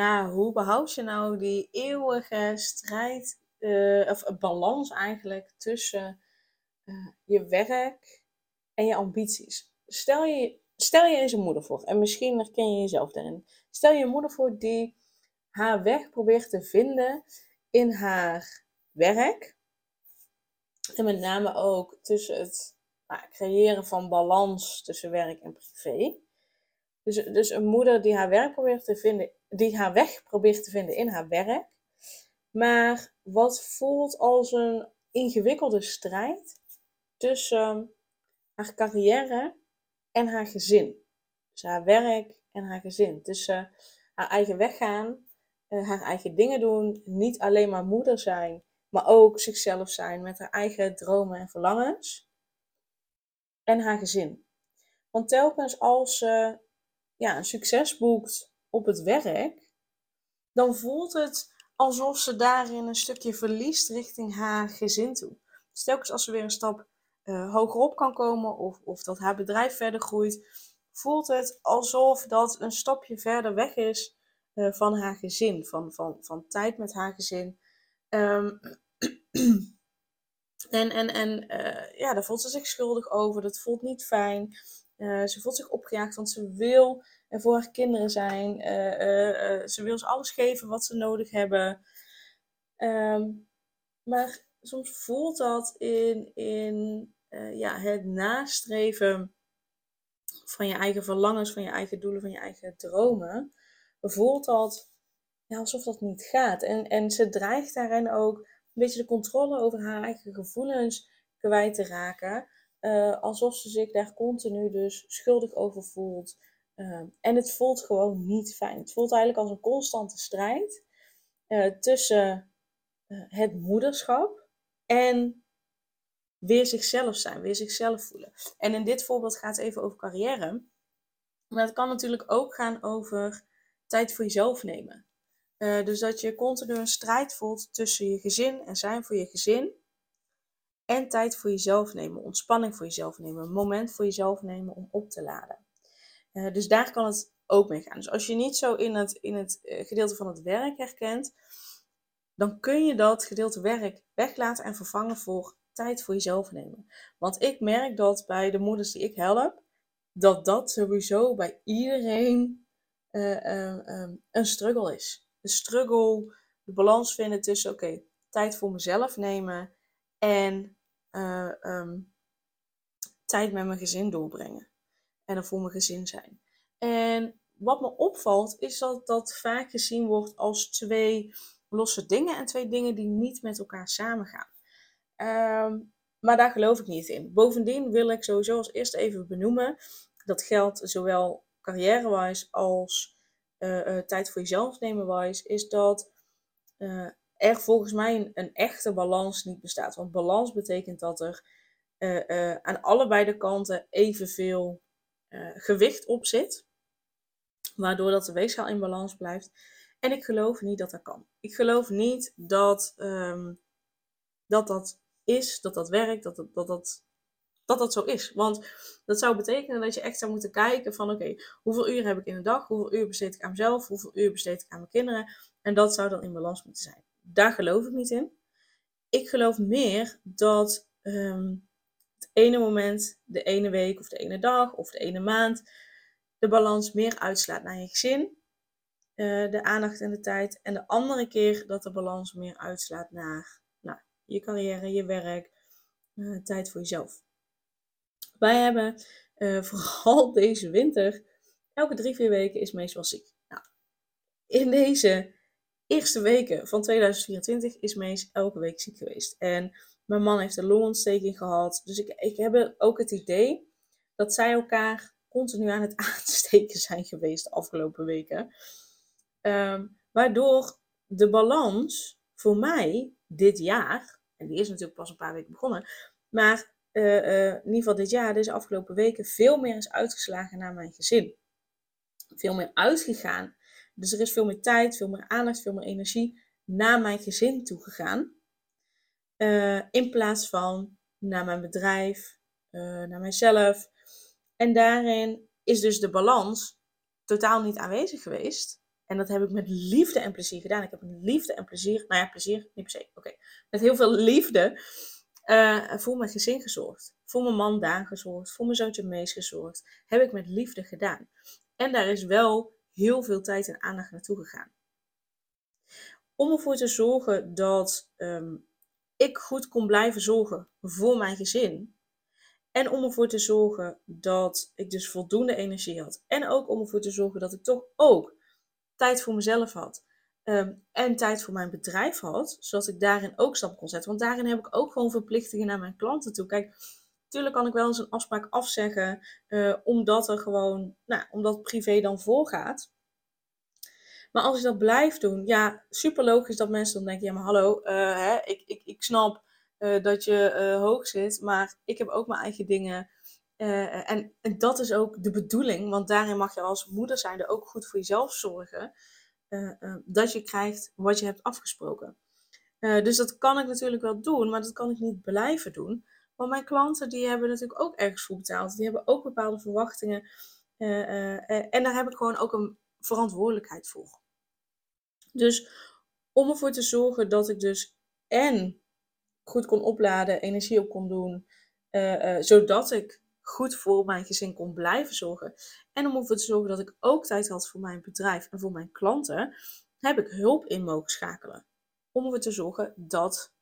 Ja, hoe behoud je nou die eeuwige strijd, uh, of balans eigenlijk, tussen uh, je werk en je ambities? Stel je, stel je eens een moeder voor, en misschien herken je jezelf daarin. Stel je een moeder voor die haar weg probeert te vinden in haar werk. En met name ook tussen het nou, creëren van balans tussen werk en privé. Dus, dus een moeder die haar werk probeert te vinden die haar weg probeert te vinden in haar werk. Maar wat voelt als een ingewikkelde strijd tussen haar carrière en haar gezin. Dus haar werk en haar gezin. Tussen haar eigen weg gaan, eh, haar eigen dingen doen, niet alleen maar moeder zijn, maar ook zichzelf zijn met haar eigen dromen en verlangens. En haar gezin. Want telkens als ze ja, een succes boekt op het werk, dan voelt het alsof ze daarin een stukje verliest richting haar gezin toe. Dus telkens als ze weer een stap uh, hoger op kan komen of, of dat haar bedrijf verder groeit, voelt het alsof dat een stapje verder weg is uh, van haar gezin, van, van, van tijd met haar gezin. Um, en en, en uh, ja, daar voelt ze zich schuldig over, dat voelt niet fijn. Ze voelt zich opgejaagd, want ze wil en voor haar kinderen zijn. Eh, eh, eh, ze wil ze alles geven wat ze nodig hebben. Ehm, maar soms voelt dat in, in ja, het nastreven van je eigen verlangens, van je eigen doelen, van je eigen dromen. Voelt dat ja, alsof dat niet gaat. En, en ze dreigt daarin ook een beetje de controle over haar eigen gevoelens kwijt te raken. Alsof ze zich daar continu dus schuldig over voelt. Ehm, en het voelt gewoon niet fijn. Het voelt eigenlijk als een constante strijd uh, tussen uh, het moederschap en weer zichzelf zijn, weer zichzelf voelen. En in dit voorbeeld gaat het even over carrière. Maar het kan natuurlijk ook gaan over tijd voor jezelf nemen. Dus dat je continu een strijd voelt tussen je gezin en zijn voor je gezin. En tijd voor jezelf nemen, ontspanning voor jezelf nemen, een moment voor jezelf nemen om op te laden. Uh, dus daar kan het ook mee gaan. Dus als je niet zo in het, in het uh, gedeelte van het werk herkent, dan kun je dat gedeelte werk weglaten en vervangen voor tijd voor jezelf nemen. Want ik merk dat bij de moeders die ik help, dat dat sowieso bij iedereen um, een struggle is. De struggle, de balans vinden tussen, oké, tijd voor mezelf nemen en um, tijd met mijn gezin doorbrengen en er voor mijn gezin zijn. En wat me opvalt is dat dat vaak gezien wordt als twee losse dingen en twee dingen die niet met elkaar samengaan. Um, maar daar geloof ik niet in. Bovendien wil ik sowieso als eerste even benoemen, dat geldt zowel carrière-wise als uh, uh, tijd voor jezelf nemen-wise, is dat er volgens mij een, echte balans niet bestaat. Want balans betekent dat er aan allebei de kanten evenveel uh, gewicht op zit. Waardoor dat de weegschaal in balans blijft. En ik geloof niet dat dat kan. Ik geloof niet dat um, dat, dat is, dat dat werkt, dat dat, dat, dat, dat zo is. Want dat zou betekenen dat je echt zou moeten kijken van oké, hoeveel uur heb ik in de dag? Hoeveel uur besteed ik aan mezelf? Hoeveel uur besteed ik aan mijn kinderen? En dat zou dan in balans moeten zijn. Daar geloof ik niet in. Ik geloof meer dat um, het ene moment, de ene week of de ene dag of de ene maand de balans meer uitslaat naar je gezin, uh, de aandacht en de tijd. En de andere keer dat de balans meer uitslaat naar nou, je carrière, je werk, uh, tijd voor jezelf. Wij hebben uh, vooral deze winter, elke drie, vier weken is meestal ziek. Nou, in deze eerste weken van 2024 is Mees elke week ziek geweest. En mijn man heeft een longontsteking gehad. Dus ik, ik heb ook het idee dat zij elkaar continu aan het aansteken zijn geweest de afgelopen weken. Um, waardoor de balans voor mij dit jaar, en die is natuurlijk pas een paar weken begonnen, maar uh, uh, in ieder geval dit jaar, deze afgelopen weken, veel meer is uitgeslagen naar mijn gezin. Veel meer uitgegaan. Dus er is veel meer tijd, veel meer aandacht, veel meer energie naar mijn gezin toegegaan. Uh, in plaats van naar mijn bedrijf, naar mijzelf. En daarin is dus de balans totaal niet aanwezig geweest. En dat heb ik met liefde en plezier gedaan. Ik heb met liefde en plezier, nou ja, plezier niet per se, oké. Met heel veel liefde uh, voor mijn gezin gezorgd. Voor mijn man Daan gezorgd. Voor mijn zoontje Mees gezorgd. Heb ik met liefde gedaan. En daar is wel heel veel tijd en aandacht naartoe gegaan. Om ervoor te zorgen dat um, ik goed kon blijven zorgen voor mijn gezin. En om ervoor te zorgen dat ik dus voldoende energie had. En ook om ervoor te zorgen dat ik toch ook tijd voor mezelf had. Ehm, en tijd voor mijn bedrijf had, zodat ik daarin ook stap kon zetten. Want daarin heb ik ook gewoon verplichtingen naar mijn klanten toe. Kijk, natuurlijk kan ik wel eens een afspraak afzeggen, uh, omdat er gewoon, nou, omdat privé dan voorgaat. Maar als ik dat blijf doen, ja, super logisch dat mensen dan denken, ja maar hallo, uh, hè, ik, ik, ik snap uh, dat je hoog zit, maar ik heb ook mijn eigen dingen. en, en dat is ook de bedoeling, want daarin mag je als moeder zijn er ook goed voor jezelf zorgen. Dat je krijgt wat je hebt afgesproken. Dus dat kan ik natuurlijk wel doen, maar dat kan ik niet blijven doen. Want mijn klanten die hebben natuurlijk ook ergens voor betaald. Die hebben ook bepaalde verwachtingen. en daar heb ik gewoon ook een verantwoordelijkheid voor. Dus om ervoor te zorgen dat ik dus en goed kon opladen, energie op kon doen, zodat ik goed voor mijn gezin kon blijven zorgen. En om ervoor te zorgen dat ik ook tijd had voor mijn bedrijf en voor mijn klanten, heb ik hulp in mogen schakelen. Om ervoor te zorgen dat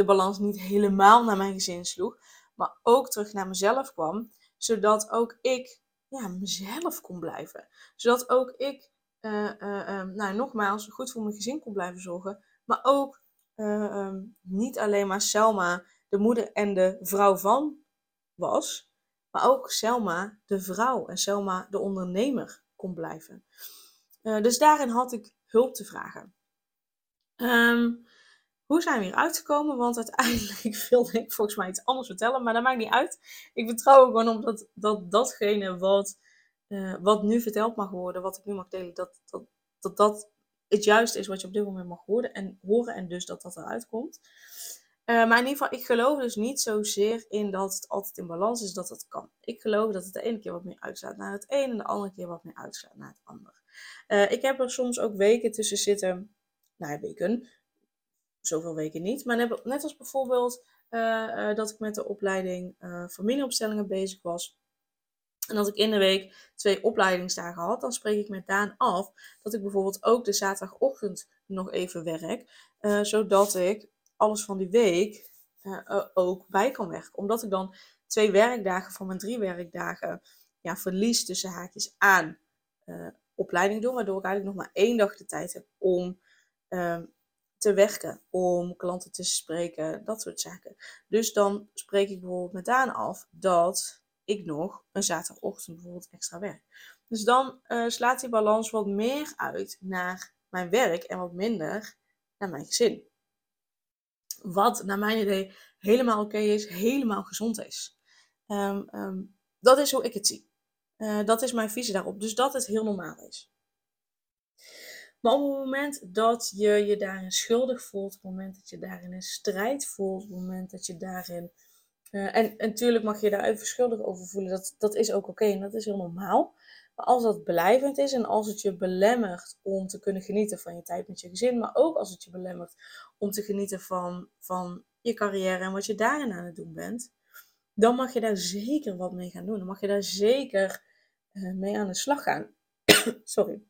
de balans niet helemaal naar mijn gezin sloeg, maar ook terug naar mezelf kwam, zodat ook ik ja, mezelf kon blijven. Zodat ook ik, uh, nou nogmaals, goed voor mijn gezin kon blijven zorgen, maar ook uh, niet alleen maar Selma, de moeder en de vrouw van was, maar ook Selma, de vrouw en Selma, de ondernemer, kon blijven. Dus daarin had ik hulp te vragen. Um, hoe zijn we hier uitgekomen? Want uiteindelijk wilde ik volgens mij iets anders vertellen, maar dat maakt niet uit. Ik vertrouw gewoon op dat, dat datgene wat, uh, wat nu verteld mag worden, wat ik nu mag delen, dat dat, dat dat het juiste is wat je op dit moment mag horen en, horen en dus dat dat eruit komt. Uh, maar in ieder geval, ik geloof dus niet zozeer in dat het altijd in balans is dat dat kan. Ik geloof dat het de ene keer wat meer uitslaat naar het een en de andere keer wat meer uitslaat naar het ander. Uh, ik heb er soms ook weken tussen zitten, nou weken, zoveel weken niet, maar net als bijvoorbeeld uh, dat ik met de opleiding familieopstellingen bezig was. En dat ik in de week twee opleidingsdagen had, dan spreek ik met Daan af dat ik bijvoorbeeld ook de zaterdagochtend nog even werk. zodat ik alles van die week ook bij kan werken. Omdat ik dan twee werkdagen van mijn drie werkdagen ja, verlies tussen haakjes aan opleiding doen. Waardoor ik eigenlijk nog maar één dag de tijd heb om uh, te werken. Om klanten te spreken, dat soort zaken. Dus dan spreek ik bijvoorbeeld met Daan af dat ik nog een zaterdagochtend bijvoorbeeld extra werk. Dus dan slaat die balans wat meer uit naar mijn werk en wat minder naar mijn gezin. Wat naar mijn idee helemaal oké is, helemaal gezond is. Um, um, dat is hoe ik het zie. Uh, dat is mijn visie daarop. Dus dat het heel normaal is. Maar op het moment dat je je daarin schuldig voelt, op het moment dat je daarin een strijd voelt, op het moment dat je daarin. Uh, en, natuurlijk mag je daar even schuldig over voelen, dat, dat is ook oké en dat is heel normaal. Maar als dat blijvend is en als het je belemmert om te kunnen genieten van je tijd met je gezin, maar ook als het je belemmert om te genieten van, van je carrière en wat je daarin aan het doen bent, dan mag je daar zeker wat mee gaan doen. Dan mag je daar zeker uh, mee aan de slag gaan. Sorry.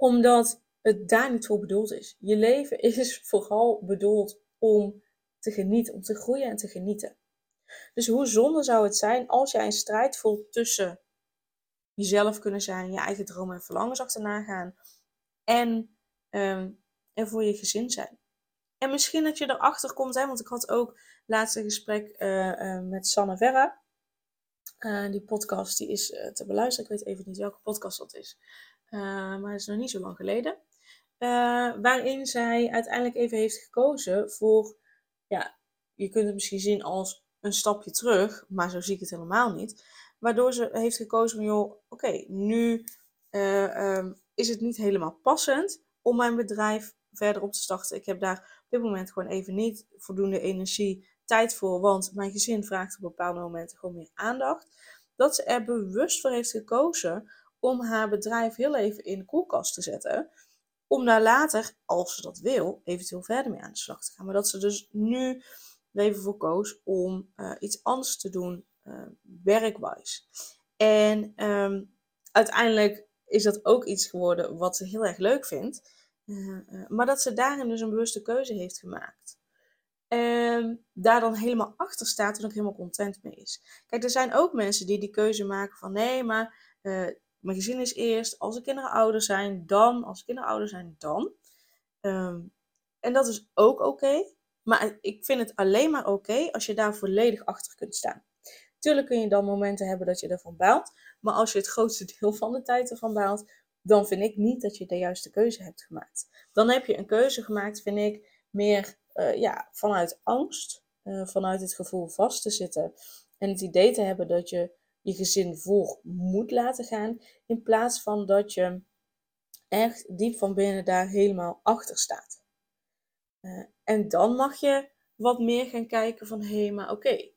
Omdat het daar niet voor bedoeld is. Je leven is vooral bedoeld om te genieten, om te groeien en te genieten. Dus hoe zonde zou het zijn als jij een strijd voelt tussen jezelf kunnen zijn, je eigen dromen en verlangens achterna gaan en er voor je gezin zijn. En misschien dat je erachter komt, hè, want ik had ook laatst een gesprek uh, uh, met Sanne Verra. Uh, die podcast die is te beluisteren. Ik weet even niet welke podcast dat is. Maar het is nog niet zo lang geleden. waarin zij uiteindelijk even heeft gekozen voor, ja, je kunt het misschien zien als een stapje terug, maar zo zie ik het helemaal niet. Waardoor ze heeft gekozen van, joh, oké, nu ehm, is het niet helemaal passend om mijn bedrijf verder op te starten. Ik heb daar op dit moment gewoon even niet voldoende energie, tijd voor, want mijn gezin vraagt op bepaalde momenten gewoon meer aandacht. Dat ze er bewust voor heeft gekozen om haar bedrijf heel even in de koelkast te zetten. Om daar later, als ze dat wil, eventueel verder mee aan de slag te gaan. Maar dat ze dus nu even voor koos om uh, iets anders te doen, uh, werkwijs. En um, uiteindelijk is dat ook iets geworden wat ze heel erg leuk vindt. Uh, maar dat ze daarin dus een bewuste keuze heeft gemaakt. En daar dan helemaal achter staat en ook helemaal content mee is. Kijk, er zijn ook mensen die die keuze maken van nee, maar mijn gezin is eerst. Als de kinderen ouder zijn, dan. Als de kinderen ouder zijn, dan. Um, en dat is ook oké. maar ik vind het alleen maar oké als je daar volledig achter kunt staan. Tuurlijk kun je dan momenten hebben dat je ervan baalt. Maar als je het grootste deel van de tijd ervan baalt, dan vind ik niet dat je de juiste keuze hebt gemaakt. Dan heb je een keuze gemaakt, vind ik, meer uh, ja, vanuit angst. Uh, vanuit het gevoel vast te zitten. En het idee te hebben dat je je gezin voor moet laten gaan. In plaats van dat je echt diep van binnen daar helemaal achter staat. Uh, en dan mag je wat meer gaan kijken van hé, maar oké,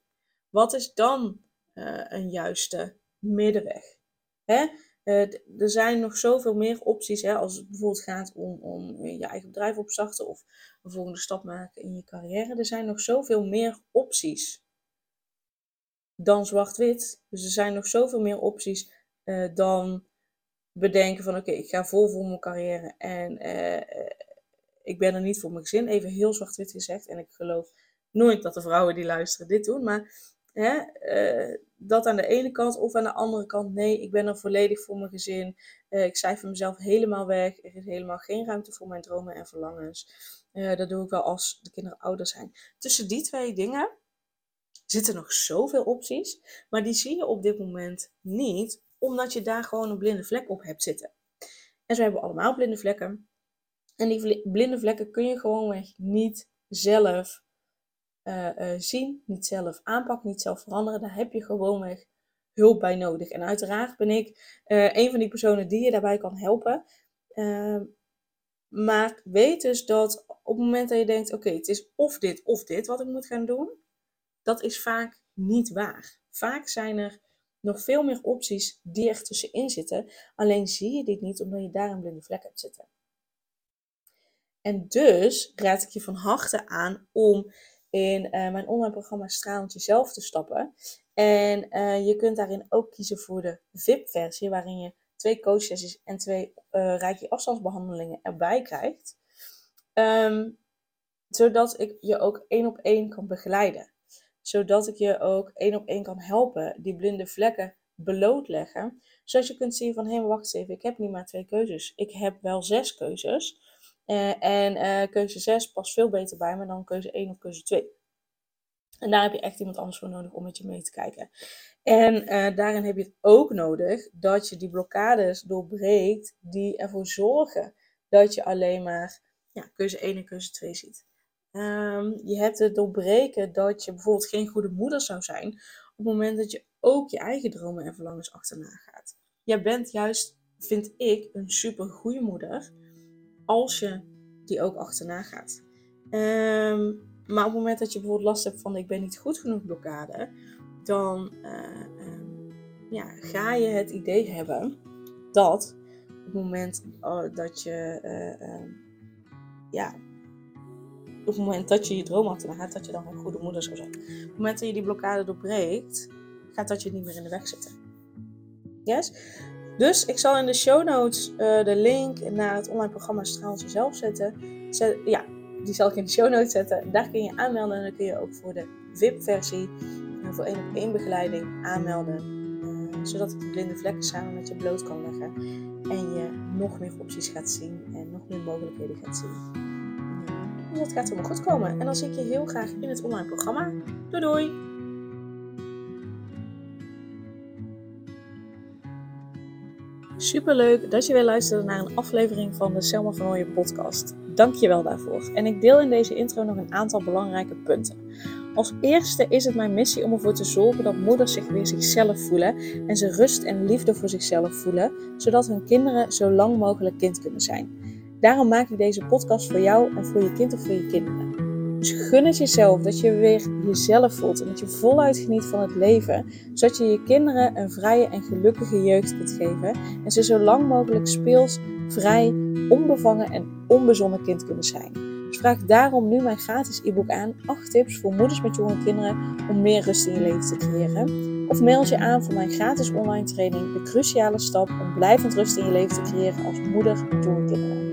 wat is dan uh, een juiste middenweg? Hè? Uh, er zijn nog zoveel meer opties hè, als het bijvoorbeeld gaat om, om je eigen bedrijf opstarten of een volgende stap maken in je carrière. Er zijn nog zoveel meer opties dan zwart-wit. Dus er zijn nog zoveel meer opties uh, dan bedenken van oké, ik ga vol voor mijn carrière en uh, ik ben er niet voor mijn gezin. Even heel zwart-wit gezegd. En ik geloof nooit dat de vrouwen die luisteren dit doen. Maar hè, uh, dat aan de ene kant of aan de andere kant. Nee, ik ben er volledig voor mijn gezin. ik cijfer mezelf helemaal weg. Er is helemaal geen ruimte voor mijn dromen en verlangens. dat doe ik wel als de kinderen ouder zijn. Tussen die twee dingen zitten nog zoveel opties, maar die zie je op dit moment niet, omdat je daar gewoon een blinde vlek op hebt zitten. En zo hebben we allemaal blinde vlekken. En die blinde vlekken kun je gewoonweg niet zelf uh, uh, zien, niet zelf aanpakken, niet zelf veranderen. Daar heb je gewoonweg hulp bij nodig. En uiteraard ben ik uh, een van die personen die je daarbij kan helpen. Ehm, maar weet dus dat op het moment dat je denkt: oké, het is of dit of dit wat ik moet gaan doen, dat is vaak niet waar. Vaak zijn er nog veel meer opties die er tussenin zitten. Alleen zie je dit niet omdat je daar een blinde vlek hebt zitten. En dus raad ik je van harte aan om in uh, mijn online programma Stralend Jezelf te stappen. En uh, je kunt daarin ook kiezen voor de VIP-versie, waarin je twee coachsessies en twee uh, rijke afstandsbehandelingen erbij krijgt. Um, zodat ik je ook één op één kan begeleiden zodat ik je ook één op één kan helpen, die blinde vlekken blootleggen. Zodat je kunt zien van, hé, hey, wacht eens even, ik heb niet maar twee keuzes. Ik heb wel zes keuzes. Uh, en uh, keuze 6 past veel beter bij me dan keuze 1 of keuze 2. En daar heb je echt iemand anders voor nodig om met je mee te kijken. En uh, daarin heb je het ook nodig dat je die blokkades doorbreekt die ervoor zorgen dat je alleen maar ja, keuze 1 en keuze 2 ziet. Um, je hebt het doorbreken dat je bijvoorbeeld geen goede moeder zou zijn op het moment dat je ook je eigen dromen en verlangens achterna gaat. Jij bent juist, vind ik, een super goede moeder als je die ook achterna gaat. Um, maar op het moment dat je bijvoorbeeld last hebt van ik ben niet goed genoeg blokkade, dan uh, um, ja, ga je het idee hebben dat op het moment uh, dat je uh, ja, op het moment dat je je droom gaat, dat je dan een goede moeder zou zijn. Op het moment dat je die blokkade doorbreekt, gaat dat je niet meer in de weg zitten. Yes? Dus ik zal in de show notes uh, de link naar het online programma Straal Jezelf zetten. Zet, ja, die zal ik in de show notes zetten. Daar kun je aanmelden en dan kun je ook voor de VIP-versie, uh, voor één op één begeleiding aanmelden. Uh, zodat ik de blinde vlekken samen met je bloot kan leggen. En je nog meer opties gaat zien en nog meer mogelijkheden gaat zien. Dus dat gaat helemaal goed komen. En dan zie ik je heel graag in het online programma. Doei doei! Superleuk dat je weer luistert naar een aflevering van de Selma van Ooyen podcast. Dank je wel daarvoor. En ik deel in deze intro nog een aantal belangrijke punten. Als eerste is het mijn missie om ervoor te zorgen dat moeders zich weer zichzelf voelen en ze rust en liefde voor zichzelf voelen, zodat hun kinderen zo lang mogelijk kind kunnen zijn. Daarom maak ik deze podcast voor jou en voor je kind of voor je kinderen. Dus gun het jezelf dat je weer jezelf voelt en dat je voluit geniet van het leven, zodat je je kinderen een vrije en gelukkige jeugd kunt geven en ze zo lang mogelijk speels, vrij, onbevangen en onbezonnen kind kunnen zijn. Dus vraag daarom nu mijn gratis e-book aan 8 tips voor moeders met jonge kinderen om meer rust in je leven te creëren. Of mail je aan voor mijn gratis online training De Cruciale Stap om blijvend rust in je leven te creëren als moeder met jonge kinderen.